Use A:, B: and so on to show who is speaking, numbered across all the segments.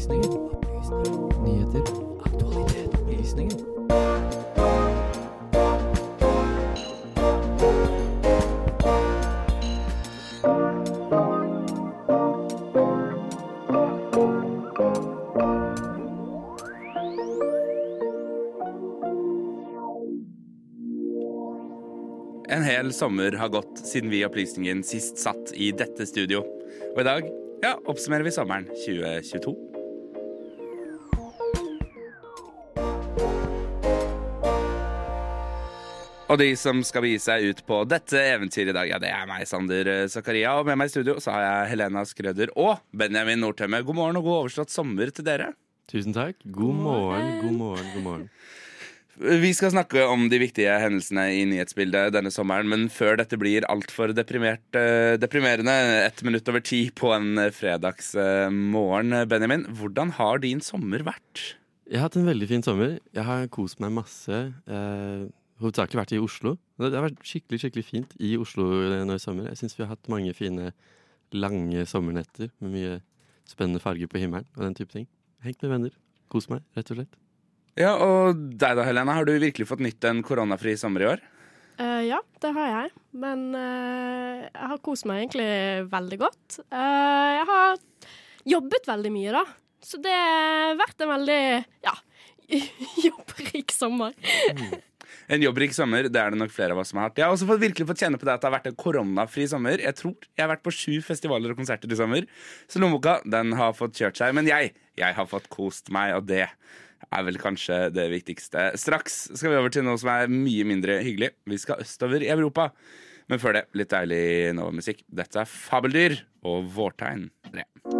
A: Opplysningen. Opplysninger. Nyheter. Aktualitet. Opplysninger.
B: En hel sommer har gått siden vi Opplysningen sist satt i dette studio. Og i dag ja, oppsummerer vi sommeren 2022. Og de som skal begi seg ut på dette eventyret i dag, ja, det er meg, Sander Zakaria. Og med meg i studio så har jeg Helena Skrøder og Benjamin Nordtømme. God morgen og god overstått sommer til dere.
C: Tusen takk. God morgen, god morgen, god morgen.
B: Vi skal snakke om de viktige hendelsene i nyhetsbildet denne sommeren, men før dette blir altfor eh, deprimerende, ett minutt over ti på en fredagsmorgen, Benjamin, hvordan har din sommer vært?
C: Jeg har hatt en veldig fin sommer. Jeg har kost meg masse. Eh, hovedsakelig vært i Oslo. Det har vært skikkelig skikkelig fint i Oslo nå i sommer. Jeg syns vi har hatt mange fine, lange sommernetter med mye spennende farger på himmelen og den type ting. Hengt med venner. Kos meg, rett og slett.
B: Ja, Og deg da, Helena. Har du virkelig fått nytt en koronafri sommer i år?
D: Uh, ja, det har jeg. Men uh, jeg har kost meg egentlig veldig godt. Uh, jeg har jobbet veldig mye, da. Så det har vært en veldig ja, jobbrik sommer.
B: En jobbrik sommer, det er det nok flere av oss som har hatt. Jeg har også fått, virkelig fått kjenne på det at det har vært en koronafri sommer. Jeg tror jeg har vært på sju festivaler og konserter i sommer. Så lommeboka, den har fått kjørt seg. Men jeg, jeg har fått kost meg, og det er vel kanskje det viktigste. Straks skal vi over til noe som er mye mindre hyggelig. Vi skal østover i Europa. Men før det, litt deilig Nova-musikk. Dette er Fabeldyr og Vårtegn 3.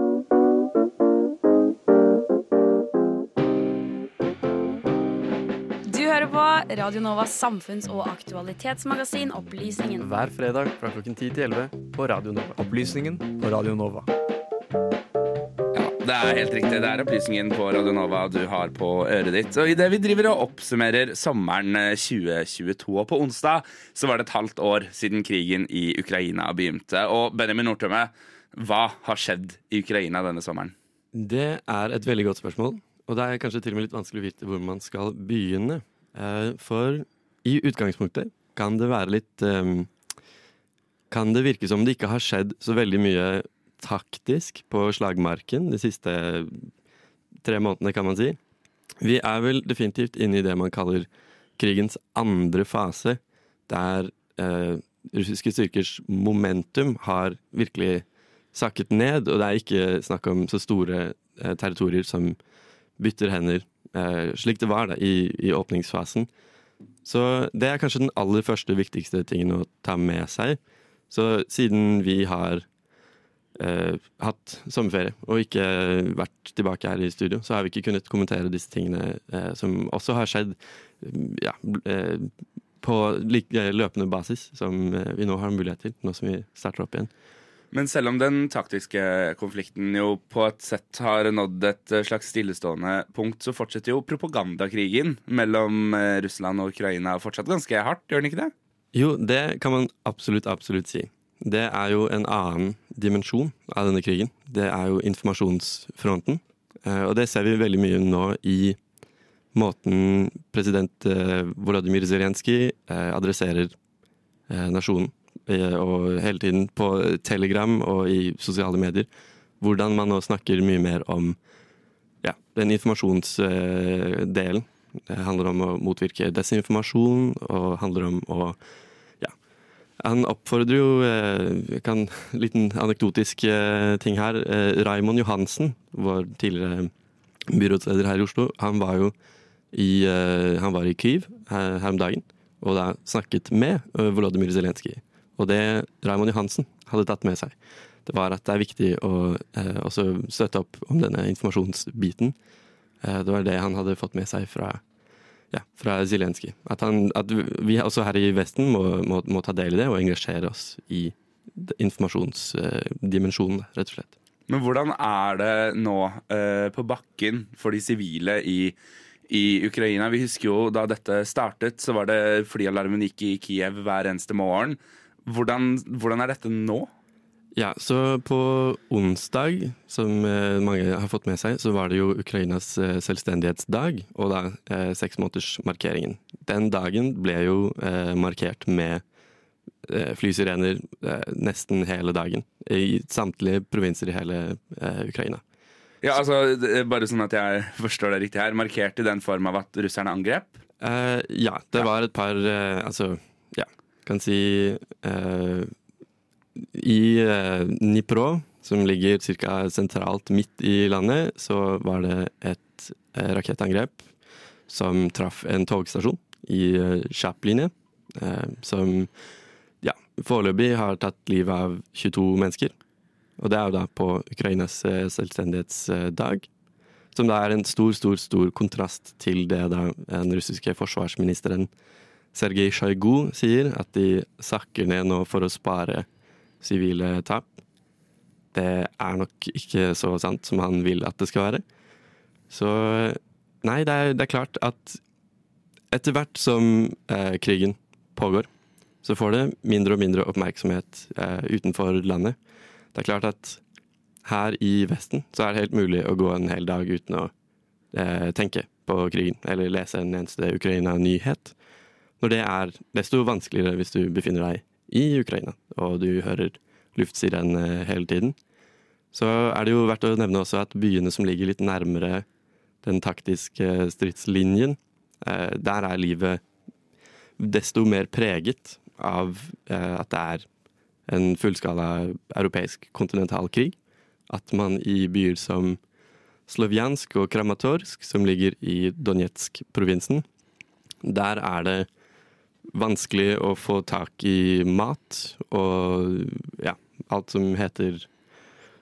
E: på Radio Novas samfunns- og aktualitetsmagasin Opplysningen.
C: Hver fredag fra klokken 10 til 11 på Radio Nova.
F: Opplysningen på Radio Nova.
B: Ja, det er helt riktig. Det er opplysningen på Radio Nova du har på øret ditt. Og idet vi driver og oppsummerer sommeren eh, 2022, og på onsdag så var det et halvt år siden krigen i Ukraina begynte. Og Benjamin Nordtømme, hva har skjedd i Ukraina denne sommeren?
C: Det er et veldig godt spørsmål, og det er kanskje til og med litt vanskelig å vite hvor man skal begynne. Eh, For i utgangspunktet kan det være litt eh, Kan det virke som det ikke har skjedd så veldig mye taktisk på slagmarken de siste tre månedene, kan man si. Vi er vel definitivt inne i det man kaller krigens andre fase, der eh, russiske styrkers momentum har virkelig sakket ned, og det er ikke snakk om så store territorier som bytter hender, slik det var da, i, i åpningsfasen. Så det er kanskje den aller første viktigste tingen å ta med seg. Så siden vi har eh, hatt sommerferie og ikke vært tilbake her i studio, så har vi ikke kunnet kommentere disse tingene eh, som også har skjedd mm, ja, eh, på lik, eh, løpende basis, som eh, vi nå har mulighet til, nå som vi starter opp igjen.
B: Men selv om den taktiske konflikten jo på et sett har nådd et eh, slags stillestående punkt, så fortsetter jo propagandakrigen mellom eh, Russland og Ukraina fortsatt ganske hardt, gjør den ikke det?
C: Jo, det kan man absolutt, absolutt si. Det er jo en annen dimensjon av denne krigen. Det er jo informasjonsfronten. Eh, Og det ser vi veldig mye nå i måten president Volodymyr Zelenskyj adresserer nasjonen. Eh, Og hele tiden på Telegram og i sosiale medier. Hvordan man nå snakker mye mer om ja, den informasjonsdelen. Det handler om å motvirke desinformasjon, og handler om å ja. Han oppfordrer jo en kan, Liten anekdotisk eh, ting her. Eh, Raimond Johansen, vår tidligere byrådsleder her i Oslo, han var jo i, eh, han var i Kyiv her, her om dagen og da snakket med eh, Volodymyr Zelenskyj. Og det Raimond Johansen hadde tatt med seg, det var at det er viktig å eh, støtte opp om denne informasjonsbiten. Eh, det var det han hadde fått med seg fra, ja, fra Zelenskyj. At, at vi også her i Vesten må, må, må ta del i det og engasjere oss i informasjonsdimensjonen, rett og slett.
B: Men hvordan er det nå eh, på bakken for de sivile i, i Ukraina? Vi husker jo da dette startet, så var det flyalarmen gikk i Kiev hver eneste morgen. Hvordan, hvordan er dette nå?
C: Ja, så på onsdag, som eh, mange har fått med seg, så var det jo Ukrainas eh, selvstendighetsdag, og da eh, seksmånedersmarkeringen. Den dagen ble jo eh, markert med eh, flysirener eh, nesten hele dagen. I samtlige provinser i hele eh, Ukraina.
B: Ja, altså, Bare sånn at jeg forstår det riktig her. Markert i den form av at russerne angrep?
C: Eh, ja, det var et par Altså, ja, kan si eh, I eh, Dnipro, som ligger ca. sentralt midt i landet, så var det et eh, rakettangrep som traff en togstasjon i Chaplin, eh, som ja, foreløpig har tatt livet av 22 mennesker. Og det er jo da på Ukrainas selvstendighetsdag. Som da er en stor, stor, stor kontrast til det da den russiske forsvarsministeren Sergej Sjajgu sier, at de sakker ned nå for å spare sivile tap. Det er nok ikke så sant som han vil at det skal være. Så nei, det er, det er klart at etter hvert som eh, krigen pågår, så får det mindre og mindre oppmerksomhet eh, utenfor landet. Det er klart at her i Vesten så er det helt mulig å gå en hel dag uten å eh, tenke på krigen, eller lese en eneste Ukraina-nyhet. Når det er desto vanskeligere hvis du befinner deg i Ukraina, og du hører luftsiren hele tiden. Så er det jo verdt å nevne også at byene som ligger litt nærmere den taktiske stridslinjen, eh, der er livet desto mer preget av eh, at det er en fullskala europeisk kontinentalkrig. At man i byer som Slovjansk og Kramatorsk, som ligger i Donetsk-provinsen, der er det vanskelig å få tak i mat og ja, alt som heter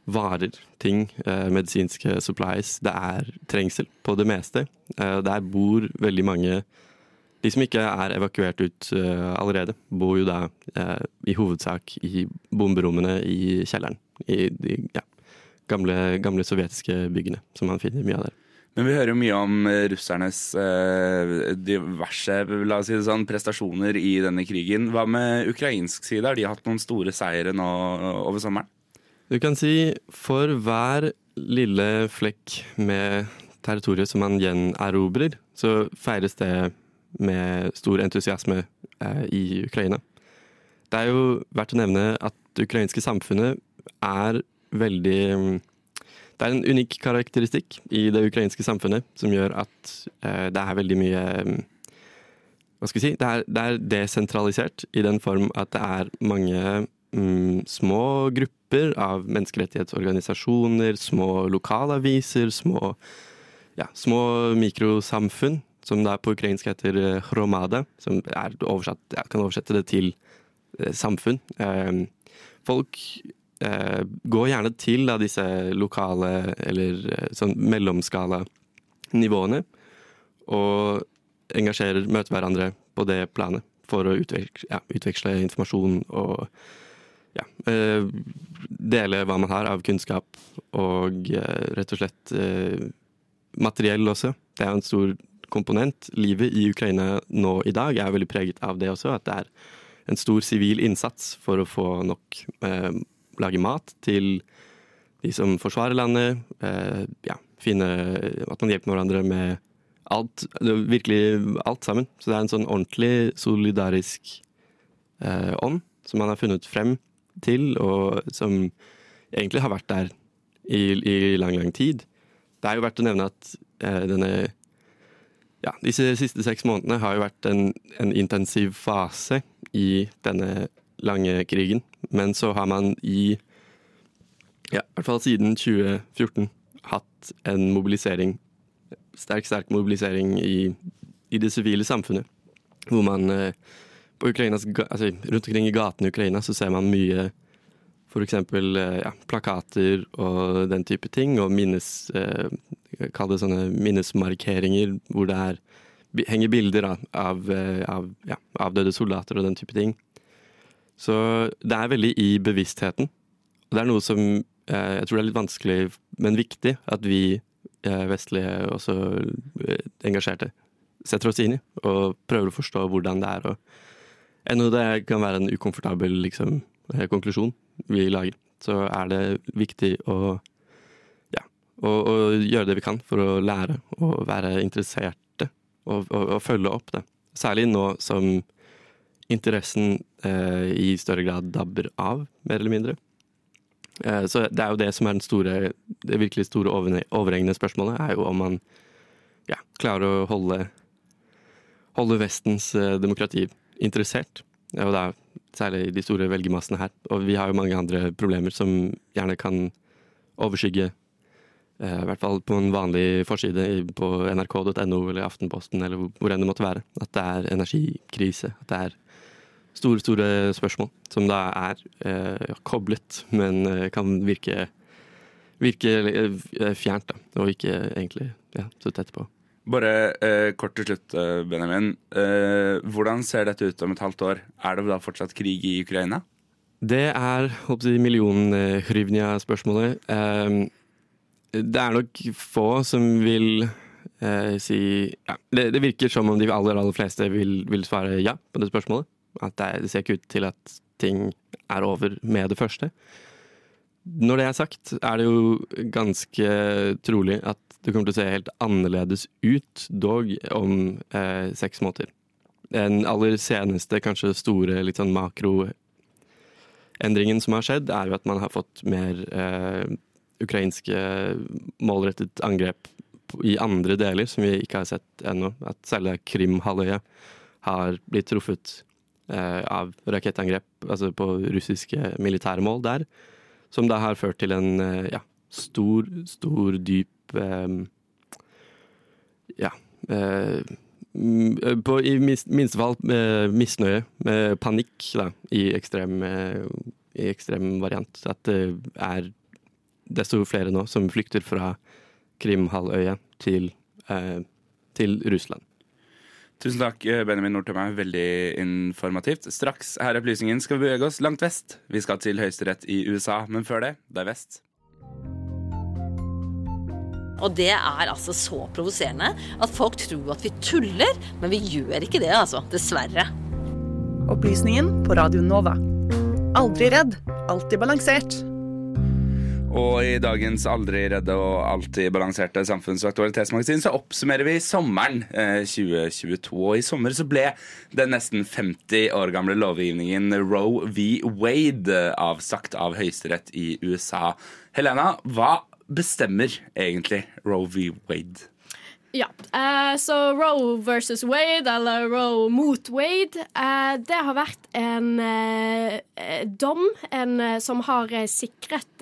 C: varer, ting, eh, medisinske supplies. Det er trengsel på det meste. Eh, der bor veldig mange De som ikke er evakuert ut eh, allerede, bor jo da eh, i hovedsak i bomberommene i kjelleren. I de ja, gamle, gamle sovjetiske byggene, som man finner mye av der.
B: Men vi hører jo mye om eh, russernes eh, diverse la oss si det sånn, prestasjoner i denne krigen. Hva med ukrainsk side? Har de hatt noen store seire nå over sommeren?
C: Du kan si for hver lille flekk med territoriet som man gjenerobrer, så feires det med stor entusiasme eh, i Ukraina. Det er jo verdt å nevne at det ukrainske samfunnet er veldig mm, Det er en unik karakteristikk i det ukrainske samfunnet som gjør at eh, det er veldig mye mm, Hva skal vi si? Det er, det er desentralisert i den form at det er mange mm, små grupper av menneskerettighetsorganisasjoner, små lokalaviser, små, ja, små mikrosamfunn, som da på ukrainsk heter hromade hromada, som er oversatt, jeg kan oversette det til eh, samfunn. Eh, folk eh, går gjerne til da, disse lokale eller eh, sånn mellomskala nivåene, og engasjerer, møter hverandre på det planet for å utveksle, ja, utveksle informasjon og ja, eh, dele hva man har av kunnskap, og eh, rett og slett eh, materiell også. Det er en stor komponent. Livet i Ukraina nå i dag er veldig preget av det også, at det er en stor sivil innsats for å få nok eh, lage mat til de som forsvarer landet. Eh, ja, finne At man hjelper hverandre med alt. Virkelig alt sammen. Så det er en sånn ordentlig solidarisk eh, ånd som man har funnet frem til, og som egentlig har vært der i, i lang, lang tid. Det er jo verdt å nevne at eh, denne ja, disse siste seks månedene har jo vært en, en intensiv fase i denne lange krigen. Men så har man i ja, i hvert fall siden 2014 hatt en mobilisering, sterk, sterk mobilisering i, i det sivile samfunnet. Hvor man eh, Ukrainas, altså, rundt omkring i gatene i Ukraina så ser man mye eksempel eh, ja, plakater og den type ting, og minnes, eh, kall det sånne minnesmarkeringer hvor det er, henger bilder av, av ja, avdøde soldater og den type ting. Så det er veldig i bevisstheten. Det er noe som eh, jeg tror det er litt vanskelig, men viktig, at vi eh, vestlige også eh, engasjerte setter oss inn i og prøver å forstå hvordan det er. Og ennå det kan være en ukomfortabel liksom, konklusjon vi lager. så er det viktig å, ja, å, gjøre det vi kan for å lære og være interesserte og, og, og følge opp det. Særlig nå som interessen i større grad dabber av, mer eller mindre. Eh, så det er jo det som er den store, det virkelig store over- overhengende spørsmålet, er jo om man ja, klarer å holde, holde Vestens eh, demokrati interessert. Og da særlig de store velgermassene her. Og vi har jo mange andre problemer som gjerne kan overskygge eh, i hvert fall på en vanlig forside på nrk.no eller Aftenposten eller hvor enn det måtte være. At det er energikrise. At det er store, store spørsmål som da er eh, koblet, men eh, kan virke, virke eh, fjernt, da. Og ikke egentlig ja, så tett på.
B: Bare eh, kort til slutt, eh, Benjamin. Eh, hvordan ser dette ut om et halvt år? Er det da fortsatt krig i Ukraina?
C: Det er jeg, million-hryvnia-spørsmålet. Um, det er nok få som vil eh, si ja, det, det virker som om de aller, aller fleste vil, vil svare ja på det spørsmålet. At det, det ser ikke ut til at ting er over med det første. Når det er sagt, er det jo ganske trolig at det kommer til å se helt annerledes ut, dog om eh, seks måneder. Den aller seneste, kanskje store, litt sånn makro Endringen som har skjedd, er jo at man har fått mer eh, ukrainske målrettet angrep i andre deler, som vi ikke har sett ennå. At særlig Krimhalvøya har blitt truffet av rakettangrep altså på russiske militære mål der. Som da har ført til en eh, ja, stor, stor, dyp eh, Ja. Eh, mm, på, I minste fall eh, misnøye, panikk, da, i ekstrem, eh, i ekstrem variant. At det er desto flere nå som flykter fra Krimhalvøya til, eh, til Russland.
B: Tusen takk, Benjamin Nordtømme. Veldig informativt. Straks her i Opplysningen skal vi bevege oss langt vest. Vi skal til høyesterett i USA, men før det, det er vest.
G: Og det er altså så provoserende at folk tror at vi tuller, men vi gjør ikke det, altså. Dessverre.
H: Opplysningen på Radio Nova. Aldri redd, alltid balansert.
B: Og i dagens aldri redde og alltid balanserte samfunns- og aktualitetsmagasin så oppsummerer vi sommeren eh, 2022. Og i sommer så ble den nesten 50 år gamle lovgivningen Roe v. Wade eh, avsagt av høyesterett i USA. Helena, hva bestemmer egentlig Roe v. Wade?
D: Ja, eh, så Roe versus Wade, eller Roe mot Wade, eh, det har vært en eh, eh, dom en, eh, som har eh, sikret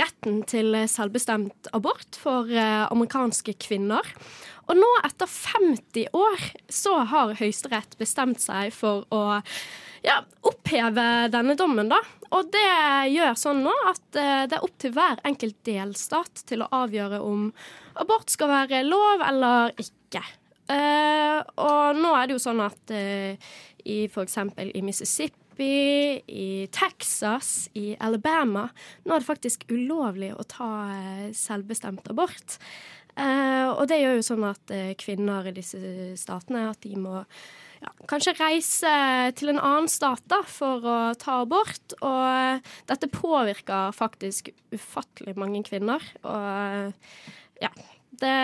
D: retten til selvbestemt abort for amerikanske kvinner. Og nå, etter 50 år, så har Høyesterett bestemt seg for å ja, oppheve denne dommen, da. Og det gjør sånn nå at eh, det er opp til hver enkelt delstat til å avgjøre om abort skal være lov eller ikke. Eh, og nå er det jo sånn at uh, i f.eks. i Mississippi, i Texas, i Alabama Nå er det faktisk ulovlig å ta selvbestemt abort. Og det gjør jo sånn at kvinner i disse statene at de må ja, kanskje reise til en annen stat da, for å ta abort. Og dette påvirker faktisk ufattelig mange kvinner. Og ja, det,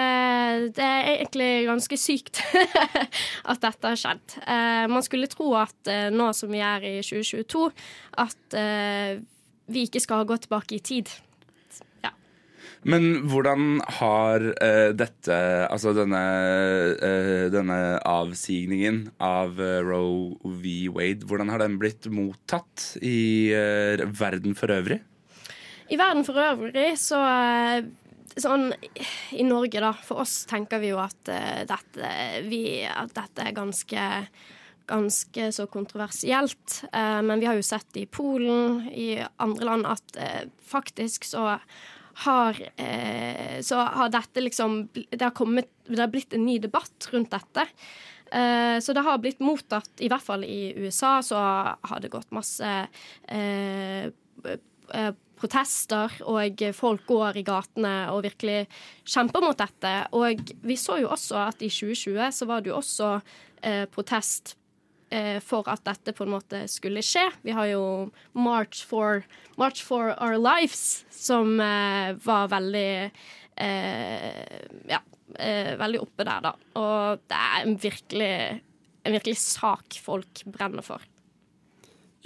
D: det er egentlig ganske sykt at dette har skjedd. Eh, man skulle tro at eh, nå som vi er i 2022, at eh, vi ikke skal gå tilbake i tid.
B: Men hvordan har uh, dette, altså denne, uh, denne avsigningen av uh, Roe v. Wade, hvordan har den blitt mottatt i verden for øvrig?
D: I verden for øvrig så Sånn i Norge, da. For oss tenker vi jo at, dette, vi, at dette er ganske ganske så kontroversielt. Eh, men vi har jo sett i Polen, i andre land, at eh, faktisk så har, eh, så har dette liksom det har, kommet, det har blitt en ny debatt rundt dette. Eh, så det har blitt mottatt, i hvert fall i USA, så har det gått masse eh, eh, protester, og folk går i gatene og virkelig kjemper mot dette. Og vi så jo også at i 2020 så var det jo også eh, protest for at dette på en måte skulle skje. Vi har jo March for, March for Our Lives, som eh, var veldig eh, Ja, eh, veldig oppe der, da. Og det er en virkelig, en virkelig sak folk brenner for.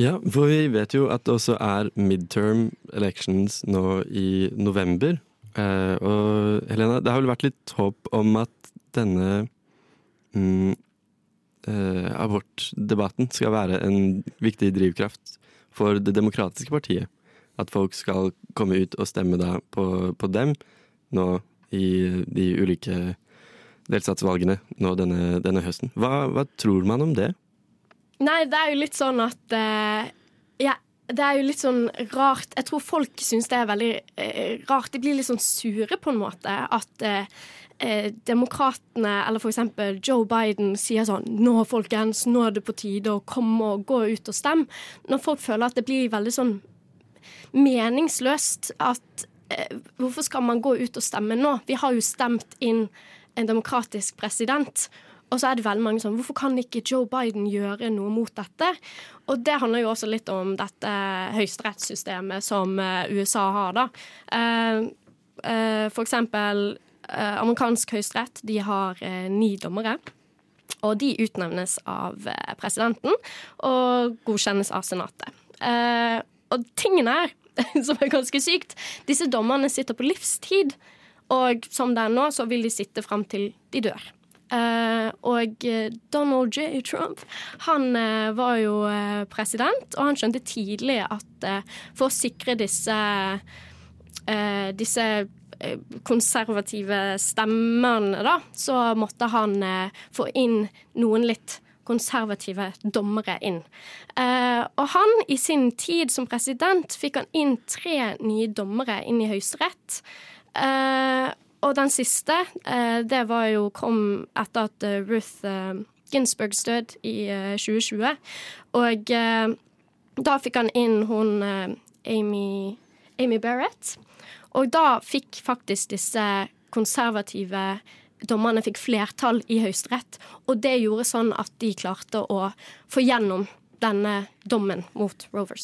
C: Ja, for vi vet jo at det også er midterm elections nå i november. Eh, og Helena, det har vel vært litt håp om at denne mm, eh, abortdebatten skal være en viktig drivkraft for det demokratiske partiet. At folk skal komme ut og stemme da på, på dem nå i de ulike delstatsvalgene nå denne, denne høsten. Hva, hva tror man om det?
D: Nei, det er jo litt sånn at eh, ja, det er jo litt sånn rart Jeg tror folk syns det er veldig eh, rart. De blir litt sånn sure, på en måte. At eh, eh, demokratene, eller eksempel Joe Biden, sier sånn Nå, folkens, nå er det på tide å komme og gå ut og stemme. Når folk føler at det blir veldig sånn meningsløst at eh, Hvorfor skal man gå ut og stemme nå? Vi har jo stemt inn en demokratisk president. Og så er det veldig mange sånn Hvorfor kan ikke Joe Biden gjøre noe mot dette? Og det handler jo også litt om dette høyesterettssystemet som eh, USA har, da. Eh, eh, for eksempel amerikansk høyesterett, de har ni dommere. Og de utnevnes av presidenten og godkjennes av senatet. Og tingen er, som er ganske sykt, disse dommerne sitter på livstid. Og som det er nå, så vil de sitte fram til de dør. Eh, og eh, Donald J. Trump han uh, var jo uh, president, og han skjønte tidlig at for å sikre disse disse konservative stemmene, da, så måtte han få inn noen litt konservative dommere inn. Og han, i sin tid som president, fikk han inn tre nye dommere inn i Høyesterett. Eh, og den siste, eh, det var jo kom etter at eh, Ruth eh, Ginsburgs død i eh, 2020. Og da fikk han inn hun Amy, Amy Barrett. Og da fikk faktisk disse konservative dommerne fikk flertall i Høyesterett. Og det gjorde sånn at de klarte å få gjennom denne dommen mot Wade.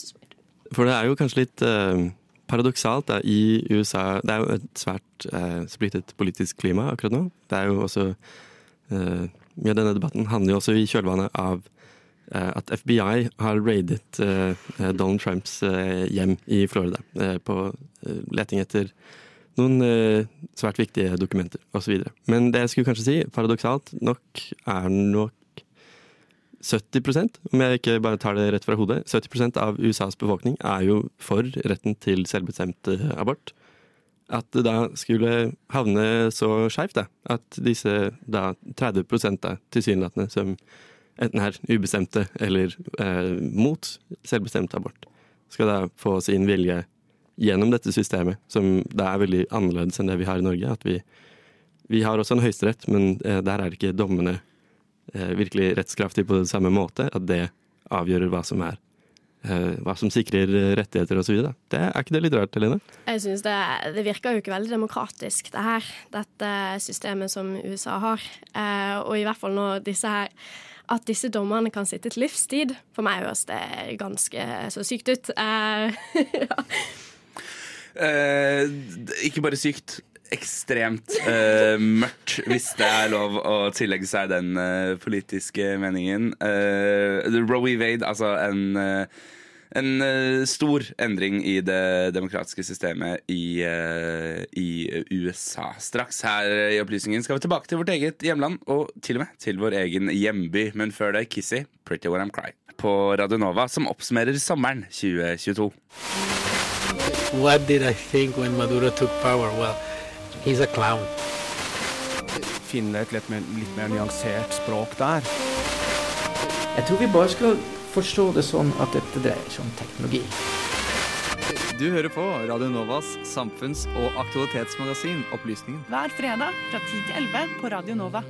C: For det er jo kanskje litt eh, paradoksalt da, i USA. Det er jo et svært eh, splittet politisk klima akkurat nå. Det er jo også eh, Mye av denne debatten handler jo også i kjølvannet av eh, at FBI har raidet eh, Donald Trumps eh, hjem i Florida eh, på leting etter noen svært viktige dokumenter osv. Men det jeg skulle kanskje si, paradoksalt nok, er nok 70% om jeg ikke bare tar det rett fra hodet, 70% av USAs befolkning er jo for retten til selvbestemt eh, abort. At det da skulle havne så skeivt, at disse da 30% da, tilsynelatende som enten er ubestemte eller eh, mot selvbestemt abort, skal da få sin vilje gjennom dette systemet, som da er veldig annerledes enn det vi har i Norge. At vi, vi har også en høyesterett, men eh, der er det ikke dommene virkelig rettskraftig på det samme måte, at det avgjør hva som er eh, hva som sikrer rettigheter osv. Er ikke det litt rart, Helene?
D: Jeg synes det, det virker jo ikke veldig demokratisk, det her. Dette systemet som USA har. Eh, og i hvert fall når disse her At disse dommerne kan sitte til livstid. For meg høres det ganske så sykt ut. Eh, ja.
B: Eh, ikke bare sykt. Ekstremt uh, mørkt, hvis det er lov å tillegge seg den uh, politiske meningen. Uh, Roe Wade, altså en, en stor endring i det demokratiske systemet i, i USA. Straks her i Opplysningen skal vi tilbake til vårt eget hjemland, og til og med til vår egen hjemby. Men før det, Kissy, 'Pretty When I'm Crying' På Radio Nova, som oppsummerer sommeren 2022.
I: What did I think when Maduro took power? Well, he's a clown.
F: Finne et litt mer, litt mer nyansert språk der.
A: Jeg tror vi bare skal forstå det sånn at dette dreier seg om teknologi.
F: Du hører på Radio Novas samfunns- og aktualitetsmagasin Opplysningen.
H: Hver fredag fra 10 til 11 på Radio Nova.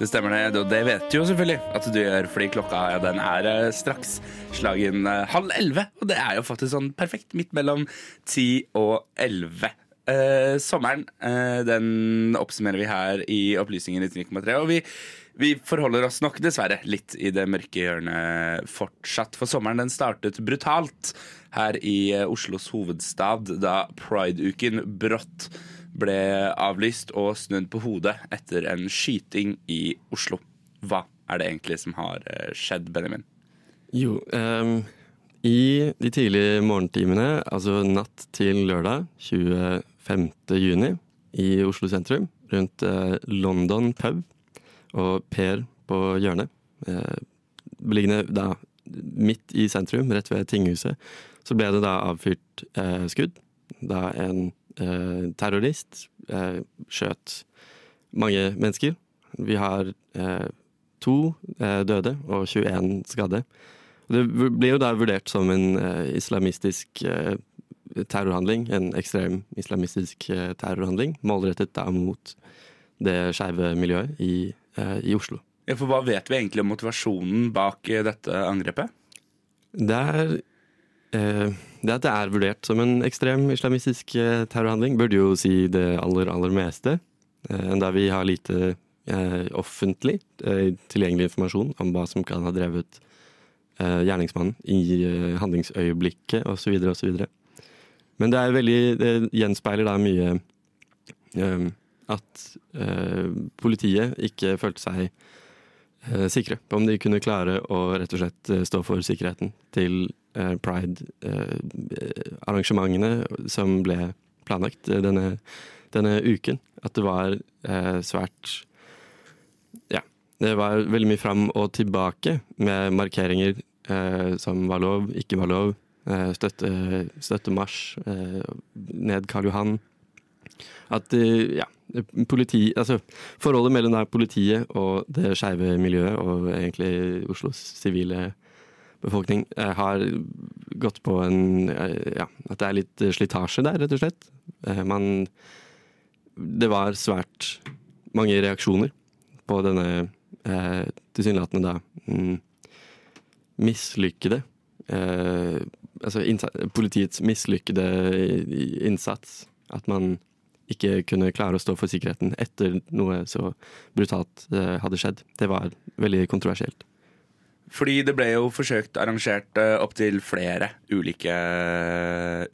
B: Det stemmer det, og det vet du jo selvfølgelig at du gjør, fordi klokka ja, den er eh, straks slagen eh, halv elleve. Og det er jo faktisk sånn perfekt midt mellom ti og elleve eh, sommeren. Eh, den oppsummerer vi her i Opplysningen 19,3. Og vi, vi, forholder oss nok dessverre litt i det mørke hjørnet fortsatt. For sommeren den startet brutalt her i eh, Oslos hovedstad da prideuken brått ble avlyst og snudd på hodet etter en skyting i Oslo. Hva er det egentlig som har eh, skjedd, Benjamin?
C: Jo, um i de tidlige morgentimene, altså natt til lørdag 20. 5. juni i Oslo sentrum, rundt eh, London pub og Per på hjørnet. Eh, Beliggende da midt i sentrum, rett ved tinghuset, så ble det da avfyrt eh, skudd. Da en terrorist skjøt mange mennesker. Vi har to døde og 21 skadde. Det blir jo da vurdert som en islamistisk terrorhandling, en ekstrem islamistisk eh, terrorhandling, målrettet da mot det skeive miljøet i, eh, i Oslo.
B: Ja, for Hva vet vi egentlig om motivasjonen bak eh, dette angrepet?
C: Det er eh, det at det er vurdert som en ekstrem islamistisk terrorhandling, burde jo si det aller, aller meste. Eh, Enda vi har lite eh, offentlig tilgjengelig informasjon om hva som kan ha drevet gjerningsmannen i handlingsøyeblikket osv. osv. Men det veldig Det gjenspeiler da mye eh, at eh, politiet ikke følte seg eh, sikre på om de kunne klare å rett og slett eh, stå for sikkerheten til pride-arrangementene som ble planlagt denne, denne uken. At det var svært Ja. Det var veldig mye fram og tilbake med markeringer som var lov, ikke var lov. Eh, støtte, støttemarsj eh, ned Karl Johan. At eh, ja, politi, altså, forholdet mellom politiet og det skeive miljøet, og egentlig Oslos sivile befolkning, har gått på en Ja, at det er litt slitasje der, rett og slett. Man Det var svært mange reaksjoner på denne tilsynelatende da mm, mislykkede Altså politiets mislykkede innsats. At man ikke kunne klare å stå for sikkerheten etter noe så brutalt eh, hadde skjedd. Det var veldig kontroversielt.
B: Fordi det ble jo forsøkt arrangert uh, opptil flere ulike,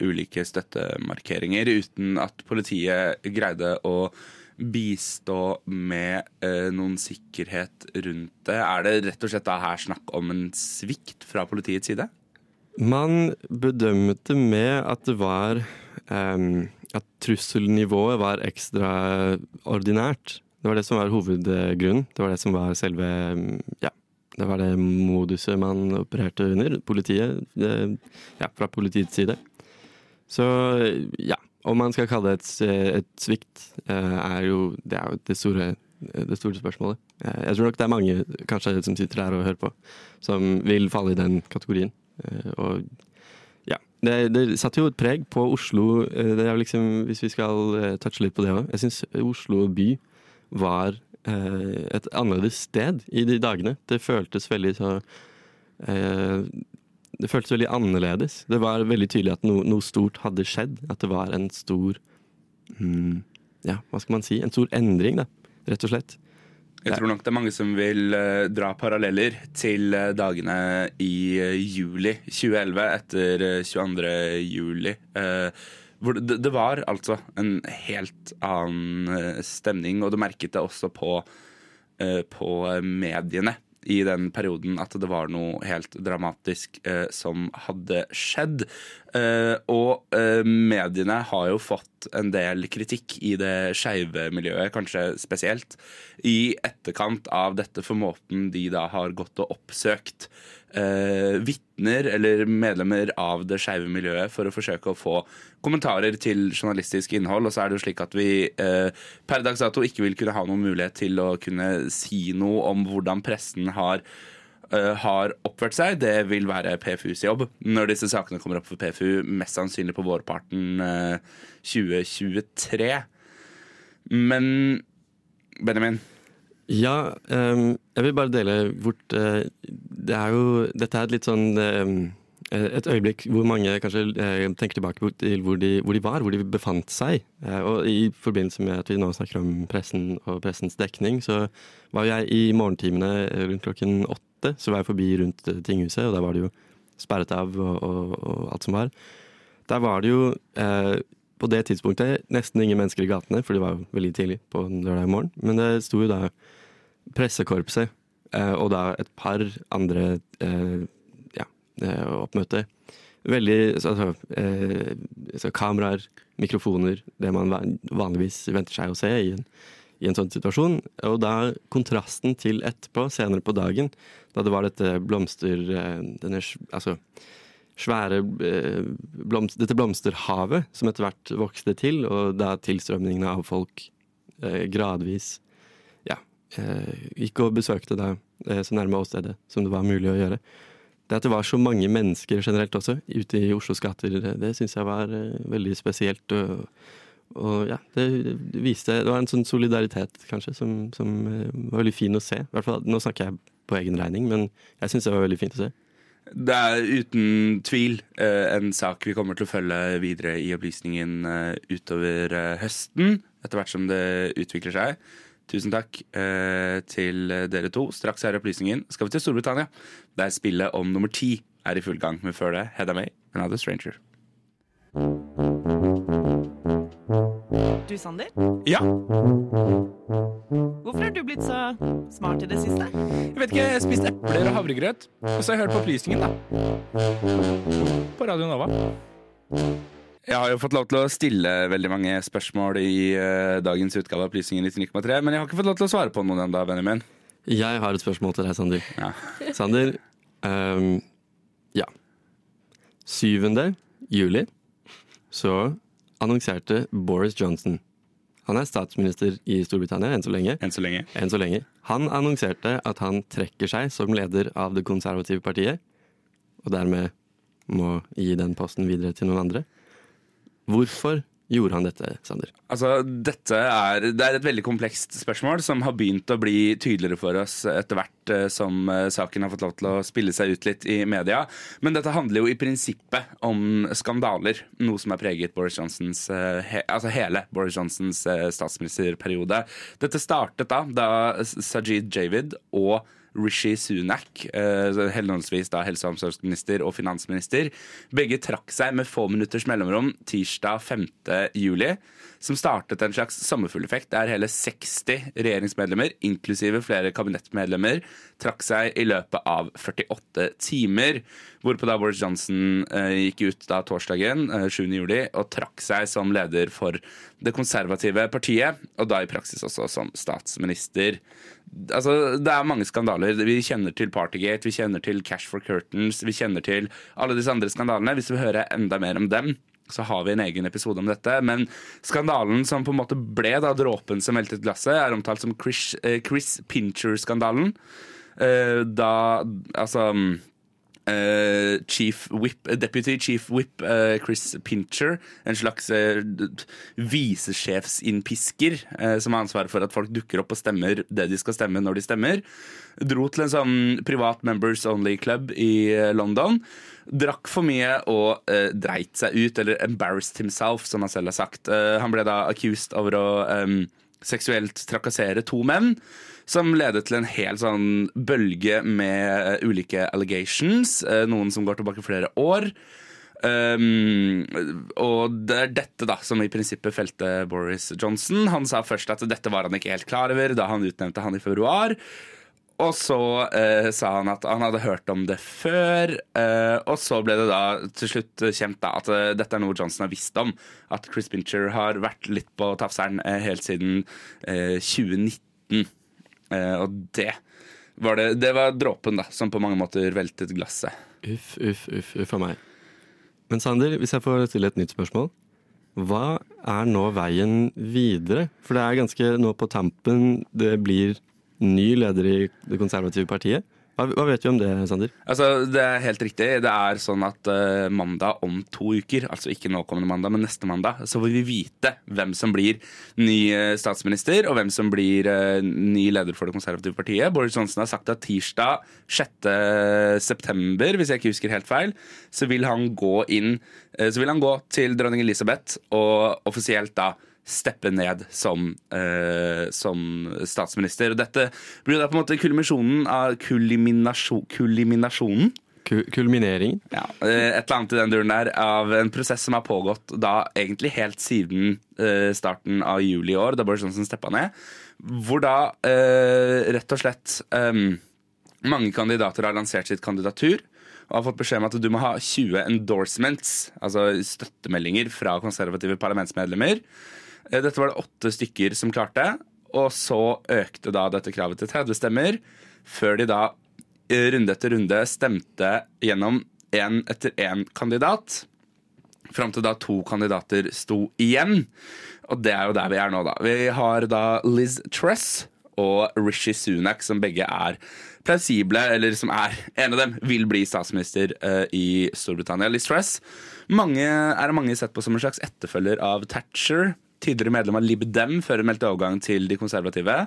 B: ulike støttemarkeringer uten at politiet greide å bistå med eh, noen sikkerhet rundt det. Er det rett og slett da her snakk om en svikt fra politiets side?
C: Man bedømte med at det var um, At trusselnivået var ekstraordinært. Det var det som var hovedgrunnen. Det var det som var selve Ja, det var det moduset man opererte under. Politiet. Det, ja, fra politiets side. Så ja. Om man skal kalle det et, et svikt, eh, er jo Det er jo det store, det store spørsmålet. Eh, Jeg tror nok det er mange kanskje som sitter her og hører på, som vil falle i den kategorien. Eh, Og ja, det, det satte jo et preg på Oslo. Eh, Det er liksom, hvis vi skal eh, touche litt på det òg. Jeg syns Oslo by var et annerledes sted i de dagene. Det føltes veldig så Det føltes veldig annerledes. Det var veldig tydelig at noe, noe stort hadde skjedd. At det var en stor hmm, Ja, hva skal man si? En stor endring, da. Rett og slett.
B: Jeg tror nok det er mange som vil uh, dra paralleller til uh, dagene i uh, juli 2011 etter eh, 22. juli. hvor det, det var altså en helt annen stemning, og du merket det også på, på mediene i den perioden at det var noe helt dramatisk eh, som hadde skjedd. Eh, og eh, mediene har jo fått en del kritikk i det skeive miljøet, kanskje spesielt, i etterkant av dette for måten de da har gått og oppsøkt eh, vitner eller medlemmer av det skeive miljøet for å forsøke å få kommentarer til journalistisk innhold. Og så er det jo slik at vi eh, per dags dato ikke vil kunne ha noen mulighet til å kunne si noe om hvordan pressen har eh, har oppført seg. Det vil være PFUs jobb når disse sakene kommer opp for PFU, mest sannsynlig på vårparten eh, 2023. Men Benjamin,
C: Ja, um, jeg vil bare dele bort uh, Det er jo Dette er et litt sånn eh, et øyeblikk hvor mange kanskje eh, tenker tilbake til hvor de, hvor de var, hvor de befant seg. Eh, og i forbindelse med at vi nå snakker om pressen og pressens dekning, så var jeg i morgentimene rundt klokken åtte, så var jeg forbi rundt tinghuset, og der var det jo sperret av og, og, og alt som var. Der var det jo på det tidspunktet nesten ingen mennesker i gatene, for det var jo veldig tidlig på en lørdag morgen. Men det sto jo da pressekorpset eh, og da et par andre eh, ja, oppmøter. Veldig altså, eh, altså, kameraer, mikrofoner, det man vanligvis venter seg å se i en, i en sånn situasjon. Og da kontrasten til etterpå, senere på dagen, da det var dette blomster... eh, Denne, altså svære blomster, Dette blomsterhavet som etter hvert vokste til, og da tilstrømningen av folk eh, gradvis ja, eh, gikk og besøkte da eh, så nærme åstedet som det var mulig å gjøre. Det at det var så mange mennesker generelt også ute i Oslos gater, det, syns jeg var eh, veldig spesielt. Og, og ja, det, viste Det var en sånn solidaritet, kanskje, som, som eh, var veldig fin å se. I hvert fall, nå snakker jeg på egen regning, men jeg syns det var veldig fint å se.
B: Det er uten tvil eh, en sak vi kommer til å følge videre i opplysningen eh, utover eh, høsten, etter hvert som det utvikler seg. Tusen takk til dere to. Straks er opplysningen skal vi til Storbritannia, der spillet om nummer ti er i full gang. Men før det, Hedda May, Another Stranger.
J: Du, Sander?
B: Ja,
J: Hvorfor har du blitt så smart i det siste?
B: jeg vet ikke, jeg spiste epler og havregrøt, og så har jeg hørt på opplysningen, da. På Radio Nova. Jeg har jo fått lov til å stille veldig mange spørsmål i uh, dagens utgave av Opplysningen 19.3, men jeg har ikke fått lov til å svare på noen ennå, Benjamin.
C: Jeg har et spørsmål til deg, Sander.
B: Ja.
C: Sander, um, ja. 7. juli så annonserte Boris Johnson Han er statsminister i Storbritannia enn så lenge.
B: Enn så lenge.
C: Enn så lenge. Han annonserte at han trekker seg som leder av det konservative partiet, og dermed må gi den posten videre til noen andre. Hvorfor gjorde han dette, Sander?
B: Altså, dette er, det er et veldig komplekst spørsmål som har begynt å bli tydeligere for oss etter hvert eh, som eh, saken har fått lov til å spille seg ut litt i media. Men dette handler jo i prinsippet om skandaler, noe som har preget Boris Johnsons, eh, he, altså hele Boris Johnsons statsministerperiode. Dette startet da da Sajid Javid og Rishi Sunak, eh, henholdsvis da helse- og omsorgsminister og finansminister, begge trakk seg med få minutters mellomrom tirsdag 5. juli, som startet en slags sommerfugleffekt der hele 60 regjeringsmedlemmer, inklusive flere kabinettmedlemmer, trakk seg i løpet av 48 timer. Hvorpå da Boris Johnson eh, gikk ut da torsdagen eh, 7. juli og trakk seg som leder for det konservative partiet, og da i praksis også som statsminister. Altså, det er mange skandaler. Vi kjenner til Partygate, vi kjenner til Cash for Curtains, vi kjenner til alle disse andre skandalene. Hvis du vil høre enda mer om dem, så har vi en egen episode om dette. Men skandalen som på en måte ble da dråpen som veltet glasset, er omtalt som Chris, eh, Chris Pincher-skandalen. Eh, da altså eh, chief whip, Deputy Chief Whip uh, Chris Pincher, en slags uh, visesjefsinnpisker uh, som har ansvaret for at folk dukker opp og stemmer det de skal stemme når de stemmer, dro til en sånn privat members only club i eh, London. Drakk for mye og eh, dreit seg ut, eller embarrassed himself, som han selv har sagt. Eh, han ble da accused over å um, seksuelt trakassere to menn. Som ledet til en hel sånn bølge med eh, ulike allegations, eh, noen som går tilbake flere år. Um, og det er dette da som i prinsippet felte Boris Johnson. Han sa først at dette var han ikke helt klar over da han utnevnte han i februar. Og så uh, sa han at han hadde hørt om det før. Uh, og så ble det da til slutt kjent da at uh, dette er noe Johnson har visst om. At Chris Bincher har vært litt på tafseren helt siden eh, 2019. Eh, og det var, det, det var dråpen da, som på mange måter veltet glasset.
C: Uff, uff, uff, uff a meg. Men Sander, hvis jeg får stille et nytt spørsmål. Hva er nå veien videre? For det er ganske nå på tampen det blir ny leder i det konservative partiet. Hva, hva vet vi om det, Sander?
B: Altså, Det er helt riktig. Det er sånn at uh, mandag om to uker, altså ikke nå kommende mandag, men neste mandag, så vil vi vite hvem som blir ny eh, statsminister, og hvem som blir uh, ny leder for Det konservative partiet. Boris Johnson har sagt at tirsdag 6. september, hvis jeg ikke husker helt feil, så vil han gå inn uh, Så vil han gå til dronning Elisabeth og offisielt da steppe ned som, eh, som statsminister. Og dette blir da på en måte kulminasjonen av kulminasjon, kulminasjonen
C: Ku- Kulmineringen?
B: ja, eh, et eller annet i den duren der av en prosess som har pågått da egentlig helt siden eh, starten av juli i år, da Boris Johnson steppa ned. Hvor da eh, rett og slett em, mange kandidater har lansert sitt kandidatur. Og har fått beskjed om at du må ha 20 endorsements, altså støttemeldinger fra konservative parlamentsmedlemmer. Eh, Dette var det åtte stykker som klarte. Og så økte da dette kravet til 30 stemmer, før de da eh, runde etter runde stemte gjennom én etter én kandidat. Fram til da to kandidater sto igjen. Og det er jo der vi er nå, da. Vi har da Liz Truss og Rishi Sunak, som begge er plausible, eller som er En av dem vil bli statsminister uh, i Storbritannia. Liz Truss mange, er mange sett på som en slags etterfølger av Thatcher. Tidligere medlem av Lib Dem før hun meldte overgang til de konservative.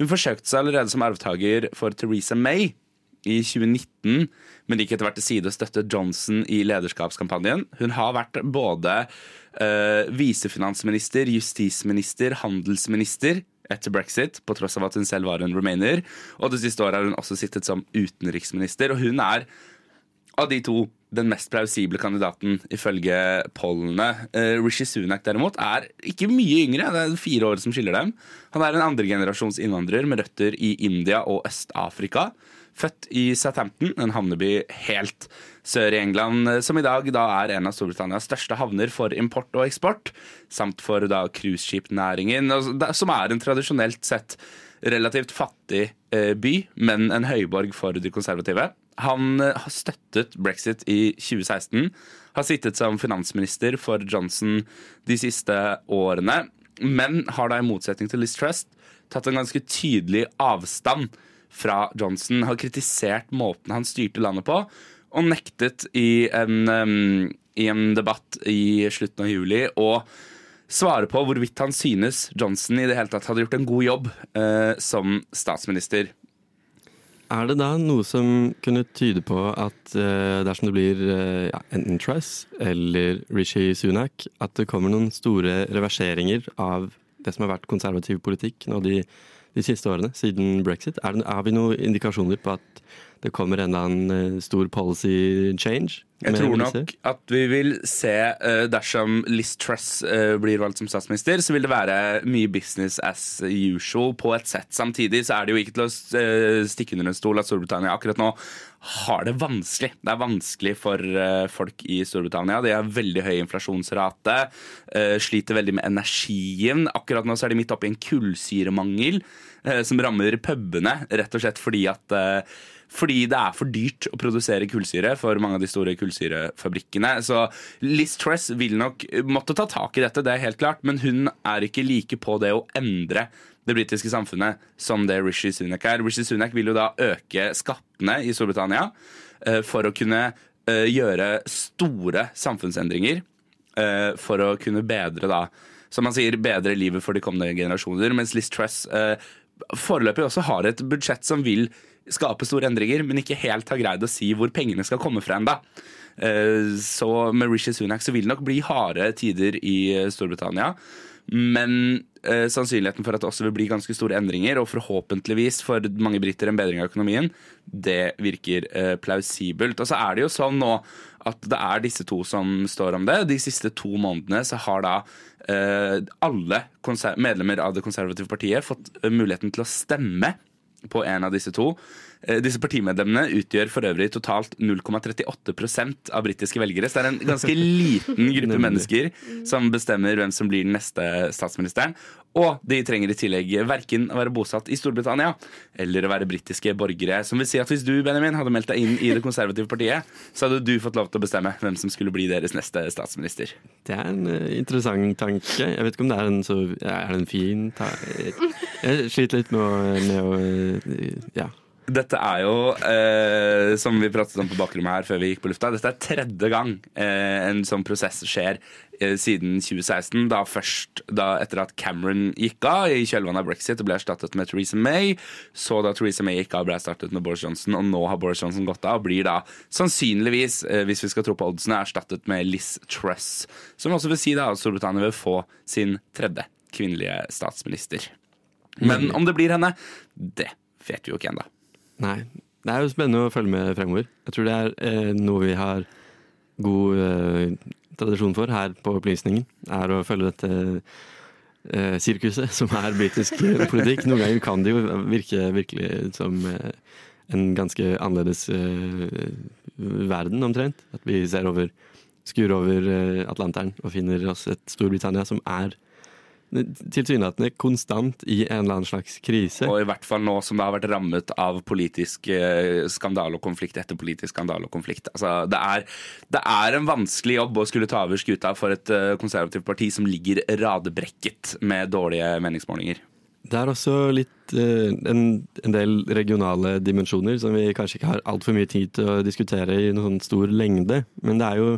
B: Hun forsøkte seg allerede som arvtaker for Theresa May i 2019, men gikk etter hvert til side og støttet Johnson i lederskapskampanjen. Hun har vært både uh, visefinansminister, justisminister, handelsminister etter brexit, på tross av at hun selv var en remainer. Og det siste året har hun også sittet som utenriksminister. Og hun er av de to den mest plausible kandidaten ifølge pollene. Uh, Rishi Sunak derimot er ikke mye yngre, det er fire år som skiller dem. Han er en andregenerasjons innvandrer med røtter i India og Øst-Afrika. Født i Southampton, en havneby helt sør i England, eh, som i dag da er en av Storbritannias største havner for import og eksport, samt for da cruiseskipnæringen, som er en tradisjonelt sett relativt fattig eh, by, men en høyborg for de konservative. Han eh, har støttet brexit i 2016, har sittet som finansminister for Johnson de siste årene, men har da i motsetning til Liz Truss tatt en ganske tydelig avstand fra Johnson, har kritisert måten han styrte landet på, og nektet i en, um, i en debatt i slutten av juli å svare på hvorvidt han synes Johnson i det hele tatt hadde gjort en god jobb uh, som statsminister.
C: Er det da noe som kunne tyde på at uh, dersom det blir uh, enten Truss eller Rishi Sunak, at det kommer noen store reverseringer av det som har vært konservativ politikk nå de, de siste årene, siden brexit? Er det, har vi noen indikasjoner på at det kommer en eller annen eh, stor policy change?
B: Jeg tror nok at vi vil se, eh, dersom Liz Truss eh, blir valgt som statsminister, så vil det være mye business as usual på et sett. Samtidig så er det jo ikke til å stikke under en stol at Storbritannia akkurat nå har det vanskelig. Det er vanskelig for folk i Storbritannia. De har veldig høy inflasjonsrate, sliter veldig med energien. Akkurat nå så er de midt oppi i en kullsyremangel som rammer pubene, rett og slett fordi at fordi det er for dyrt å produsere kullsyre for mange av de store kullsyrefabrikkene. Så Liz Truss vil nok måtte ta tak i dette, det er helt klart, men hun er ikke like på det å endre det britiske samfunnet som det Rishi Sunak er. Rishi Sunak vil jo da øke skattene i Storbritannia eh, for å kunne eh, gjøre store samfunnsendringer eh, for å kunne bedre da som han sier, bedre livet for de kommende generasjoner. Mens Liz Truss foreløpig også har et budsjett som vil skape store endringer, men ikke helt har greid å si hvor pengene skal komme fra enda. Eh, Så med Rishi Sunak så vil det nok bli harde tider i eh, Storbritannia. Men eh, sannsynligheten for at det også vil bli ganske store endringer, og forhåpentligvis for mange briter en bedring av økonomien, det virker eh, plausibelt. Og så er det jo sånn nå at det er disse to som står om det. De siste to månedene så har da eh, alle medlemmer av det konservative partiet fått eh, muligheten til å stemme på en av disse to. Eh, Disse partimedlemmene utgjør for øvrig totalt 0,38% av britiske velgere. Så det er en ganske liten gruppe mennesker som bestemmer hvem som blir den neste statsministeren. Og de trenger i tillegg verken å være bosatt i Storbritannia eller å være britiske borgere. Som vil si at hvis du Benjamin, hadde meldt deg inn i det konservative partiet, så hadde du fått lov til å bestemme hvem som skulle bli deres neste statsminister.
C: Det er en eh, interessant tanke. Jeg vet ikke om det er en så Er det en fin ta Jeg, jeg sliter litt med å, med å eh, Ja.
B: Dette er jo, eh, som vi pratet om på bakrommet her før vi gikk på lufta, dette er tredje gang eh, en sånn prosess skjer eh, siden 2016. Da først da etter at Cameron gikk av i kjølvannet av brexit og ble erstattet med Theresa May. Så da Theresa May gikk av, ble erstattet med Boris Johnson, og nå har Boris Johnson gått av og blir da sannsynligvis, eh, hvis vi skal tro på oddsene, erstattet med Liz Truss. Som også vil si da at Storbritannia vil få sin tredje kvinnelige statsminister. Men om det blir henne, det vet vi jo ikke ennå.
C: Nei. Det er jo spennende å følge med fremover. Jeg tror det er eh, noe vi har god eh, tradisjon for her på Opplysningen. Er å følge dette eh, sirkuset som er britisk eh, politikk. Noen ganger kan det jo virke virkelig som eh, en ganske annerledes eh, verden, omtrent. At vi ser over skur over eh, Atlanteren og finner oss et Storbritannia som er tilsynelatende konstant i en eller annen slags krise.
B: Og i hvert fall nå som det har vært rammet av politisk eh, skandale og konflikt etter politisk skandale og konflikt. Altså, det, er, det er en vanskelig jobb å skulle ta over skuta for et eh, konservativt parti som ligger radebrekket med dårlige meningsmålinger.
C: Det er også litt eh, en, en del regionale dimensjoner som vi kanskje ikke har altfor mye tid til å diskutere i noen sånn stor lengde. Men det er jo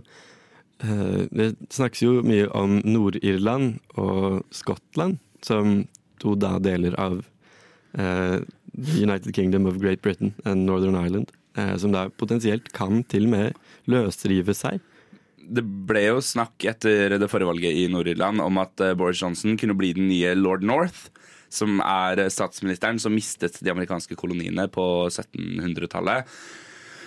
C: Det snakkes jo mye om Nord-Irland og Skottland som to da deler av uh, United Kingdom of Great Britain and Northern Ireland. uh, som da potensielt kan til og med løsrive seg.
B: Det ble jo snakk etter det forrige valget i Nord-Irland om at eh, Boris Johnson kunne bli den nye lord North, som er eh, statsministeren som mistet de amerikanske koloniene på 1700-tallet.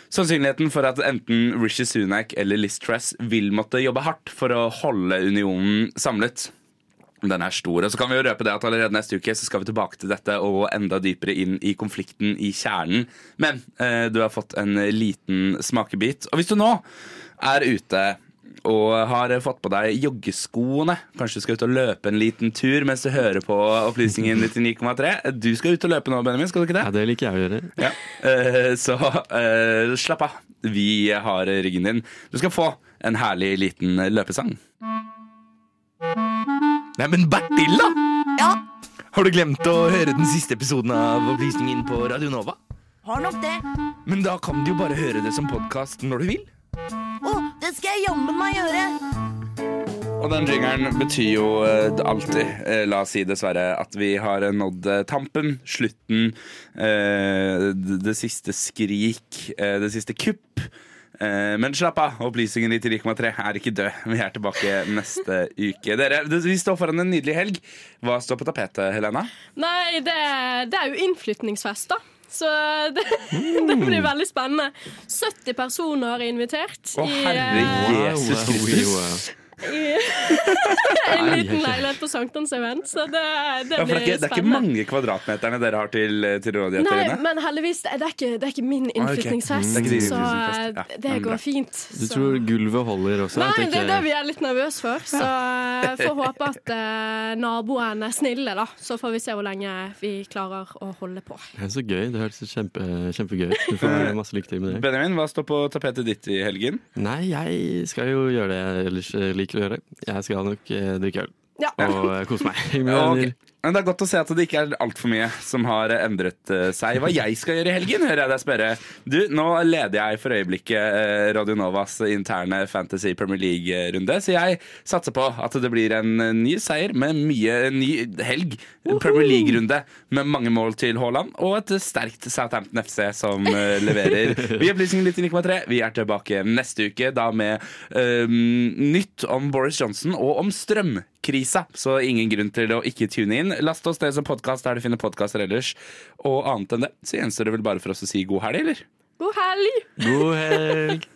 B: Sannsynligheten for at enten Rishi Sunak eller Liz Truss vil måtte jobbe hardt for å holde unionen samlet, den er stor. Og så kan vi jo røpe det at Allerede neste uke så skal vi tilbake til dette og gå enda dypere inn i konflikten i kjernen. Men eh, du har fått en liten smakebit. Og hvis du nå er ute og har fått på deg joggeskoene. Kanskje du skal ut og løpe en liten tur mens du hører på Opplysningen 99,3. Du skal ut og løpe nå, Benjamin, skal du ikke det?
C: Ja, det liker jeg å gjøre.
B: Ja. Eh, Så eh, slapp av. Vi har ryggen din. Du skal få en herlig liten løpesang.
K: Nei, men Bertil, da! Ja? Har du glemt å høre den siste episoden av Opplysningen på Radio Nova?
L: Har nok det.
K: Men da kan du jo bare høre det som podkast når du vil.
L: Å, det skal jeg jammen meg gjøre.
B: Og den jingeren betyr jo eh, alltid, eh, la oss si dessverre, at vi har nådd eh, tampen, slutten, eh, det, siste skrik, det siste kupp. Eh, men slapp av, opplysningen i 3,3 er ikke død. Vi er tilbake neste uke. Dere, Vi står foran en nydelig helg. Hva står på tapetet, Helena?
D: Nei, det, det er jo innflytningsfest, da. Så det, det blir veldig spennende. 70 personer er invitert.
B: Å,
D: i,
B: herre
D: i,
B: Jesus Kristus.
D: En liten leilighet på Sankthanshaugen. Så det, det
B: Ja, for det, er
D: blir
B: spennende det er ikke mange kvadratmeterne dere har til, til rådighet?
D: Nei, men heldigvis, det er ikke, det er ikke min innflytningsfest.
B: ah, okay. mm.
D: så eh,
B: Ja,
D: det
B: går bra.
D: fint.
C: Du
D: så.
C: tror gulvet holder også?
D: Nei, det er det vi er litt nervøse for. Så jeg får håpe at eh, naboen er snille, da. Så får vi se hvor lenge vi klarer å holde på.
C: Det er så gøy. Det høres kjempe, kjempegøy ut. Du får masse lykke til med det.
B: Benjamin, hva står på tapetet ditt i helgen?
C: Nei, jeg skal jo gjøre det jeg ellers eh, liker å gjøre. Jeg skal nok eh, drikke øl.
D: Ja.
C: Og eh, kose meg. med
B: Ja, ok. Men Det er godt å se at det ikke er altfor mye som har endret eh, seg. Hva jeg skal gjøre i helgen, hører jeg deg spørre. Du, Nå leder jeg for øyeblikket eh, Radio Novas interne Fantasy Premier League-runde, så jeg satser på at det blir en eh, ny seier med mye ny helg. Premier League-runde med mange mål til Haaland, og et sterkt Southampton FC som leverer. Vi er Opplysningen 99,3. Vi er tilbake neste uke, da med um, nytt om Boris Johnson og om strømkrisa. Så ingen grunn til å ikke tune inn. Last oss det som podkast der du finner podkaster ellers. Og annet enn det så gjenstår det vel bare for oss å si god helg, eller?
D: God helg!
C: God helg!